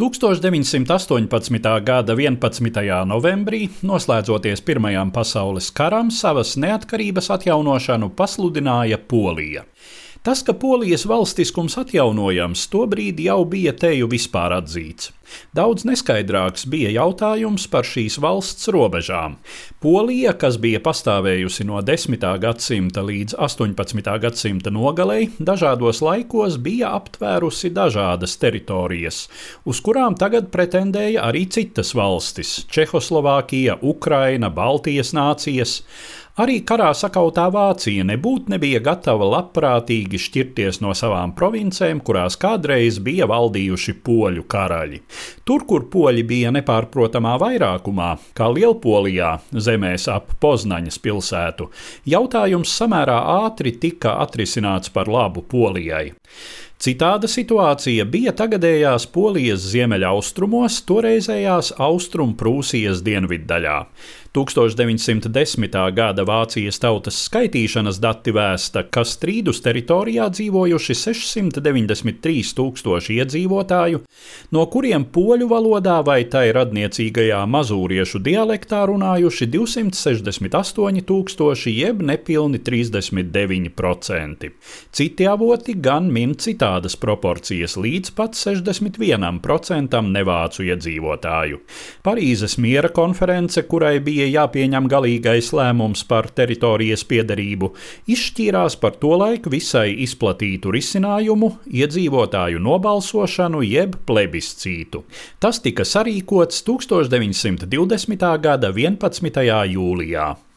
1918. gada 11. novembrī, noslēdzoties Pirmajam pasaules karam, savas neatkarības atjaunošanu pasludināja Polija. Tas, ka polijas valstiskums atjaunojams, tobrīd jau bija teju vispār atzīts. Daudz neskaidrāks bija jautājums par šīs valsts robežām. Polija, kas bija pastāvējusi no 10. gadsimta līdz 18. gadsimta nogalei, dažādos laikos bija aptvērusi dažādas teritorijas, uz kurām tagad pretendēja arī citas valstis - Čehoslovākija, Ukraina, Baltijas nācijas. Arī karā sakautā Vācija nebūtu nebija gatava labprātīgi šķirties no savām provincēm, kurās kādreiz bija valdījuši poļu karaļi. Tur, kur poļi bija nepārprotamā vairākumā, kā Lielpolijā, zemēs ap Poznaņas pilsētu, jautājums samērā ātri tika atrisināts par labu Polijai. Citāda situācija bija tagadējās Polijas ziemeļaustrumos, toreizējās Austrumprūsijas dienviddaļā. 1910. gada Vācijas tautas skaitīšanas dati vēsta, ka strīdus teritorijā dzīvojuši 693 tūkstoši iedzīvotāju, no kuriem poļu valodā vai tai radniecīgajā mazūriešu dialektā runājuši 268 tūkstoši jeb nepilni 39%. Citi avoti gan min citādi dažādas proporcijas līdz pat 61% nevācu iedzīvotāju. Parīzes miera konference, kurai bija jāpieņem galīgais lēmums par teritorijas piederību, izšķīrās par tolaik visai izplatītu risinājumu - iedzīvotāju nobalsošanu jeb plebiscītu. Tas tika sarīkots 1920. gada 11. jūlijā.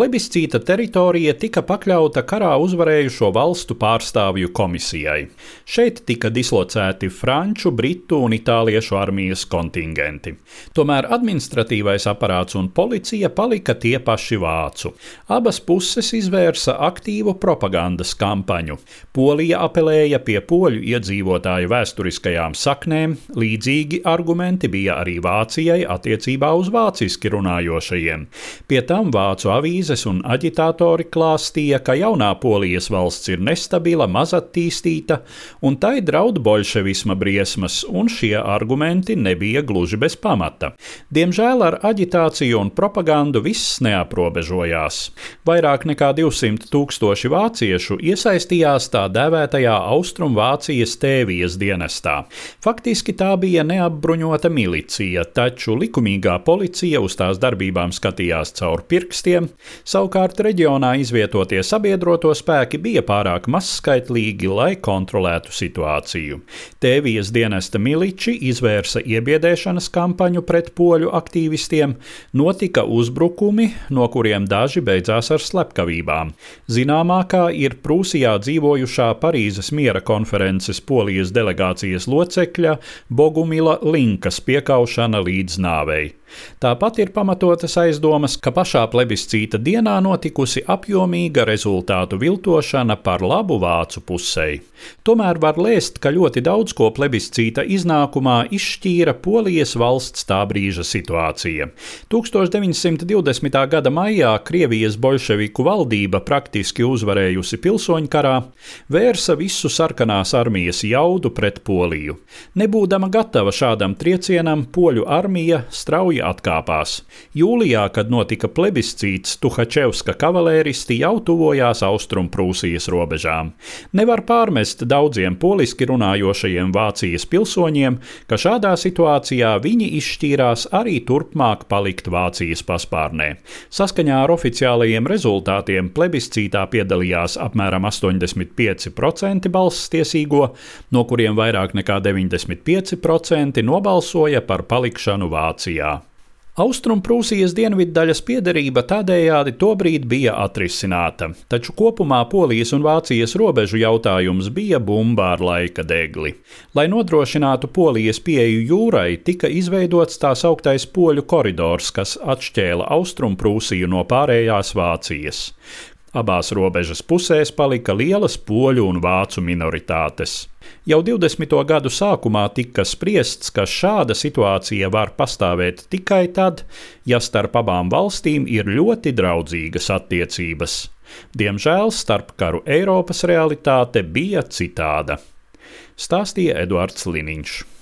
Plebiscīta teritorija tika pakļauta karā uzvarējušo valstu pārstāvju komisijai. Šeit tika dislocēti franču, britu un itāliešu armijas kontingenti. Tomēr administratīvais aparāts un policija palika tie paši vācu. Abas puses izvērsa aktīvu propagandas kampaņu. Polija apelēja pie poļu iedzīvotāju vēsturiskajām saknēm, līdzīgi argumenti bija arī Vācijai attiecībā uz vāciski runājošajiem. Pie tam vācu avīzes avīzes un aģitātori klāstīja, ka jaunā polijas valsts ir nestabila, mazattīstīta, un tai draud bolševisma briesmas, un šie argumenti nebija gluži bez pamata. Diemžēl ar aģitāciju un propagandu viss neaprobežojās. Vairāk nekā 200 tūkstoši vāciešu iesaistījās tā dēvētajā Austrumvācijas tēvijas dienestā. Faktiski tā bija neapbruņota milicija, taču likumīgā policija uz tās darbībām skatījās caur pirkstiem, Savukārt reģionā izvietotie sabiedroto spēki bija pārāk mazskaitlīgi, lai kontrolētu situāciju. Tēvijas dienesta miliči izvērsa iebiedēšanas kampaņu pret poļu aktīvistiem, notika uzbrukumi, no kuriem daži beidzās ar slepkavībām. Zināmākā ir Prūsijā dzīvojušā Parīzes miera konferences polijas delegācijas locekļa Bogumila Linkas piekaušana līdz nāvei. Tāpat ir pamatotas aizdomas, ka pašā plebiscīta dienā notikusi apjomīga rezultātu viltošana par labu vācu pusei. Tomēr var lēst, ka ļoti daudz ko plebiscīta iznākumā izšķīra Polijas valsts tā brīža situācija. 1920. gada maijā Krievijas bolševiku valdība, praktiski uzvarējusi pilsoņkarā, vērsa visu sarkanās armijas jaudu pret Poliju. Nebūdama gatava šādam triecienam, poļu armija strauji strauji atkāpās. Jūlijā, kad notika plebiscīts, Tuhačevska kavalēristi jau tuvojās Austrumprūsijas robežām. Nevar pārmest daudziem poliski runājošajiem Vācijas pilsoņiem, ka šādā situācijā viņi izšķīrās arī turpmāk palikt Vācijas paspārnē. Saskaņā ar oficiālajiem rezultātiem plebiscītā piedalījās apmēram 85% balss tiesīgo, no kuriem vairāk nekā 95% nobalsoja par palikšanu Vācijā. Austrumprūsijas dienviddaļas piederība tādējādi tobrīd bija atrisināta, taču kopumā Polijas un Vācijas robežu jautājums bija bumba ar laika degli. Lai nodrošinātu Polijas pieeju jūrai, tika izveidots tā sauktais poļu koridors, kas atšķēla Austrumprūsiju no pārējās Vācijas. Abās robežas pusēs palika lielas poļu un vācu minoritātes. Jau 20. gadu sākumā tika spriests, ka šāda situācija var pastāvēt tikai tad, ja starp abām valstīm ir ļoti draudzīgas attiecības. Diemžēl starpkaru Eiropas realitāte bija citāda. Stāstīja Eduards Liniņš.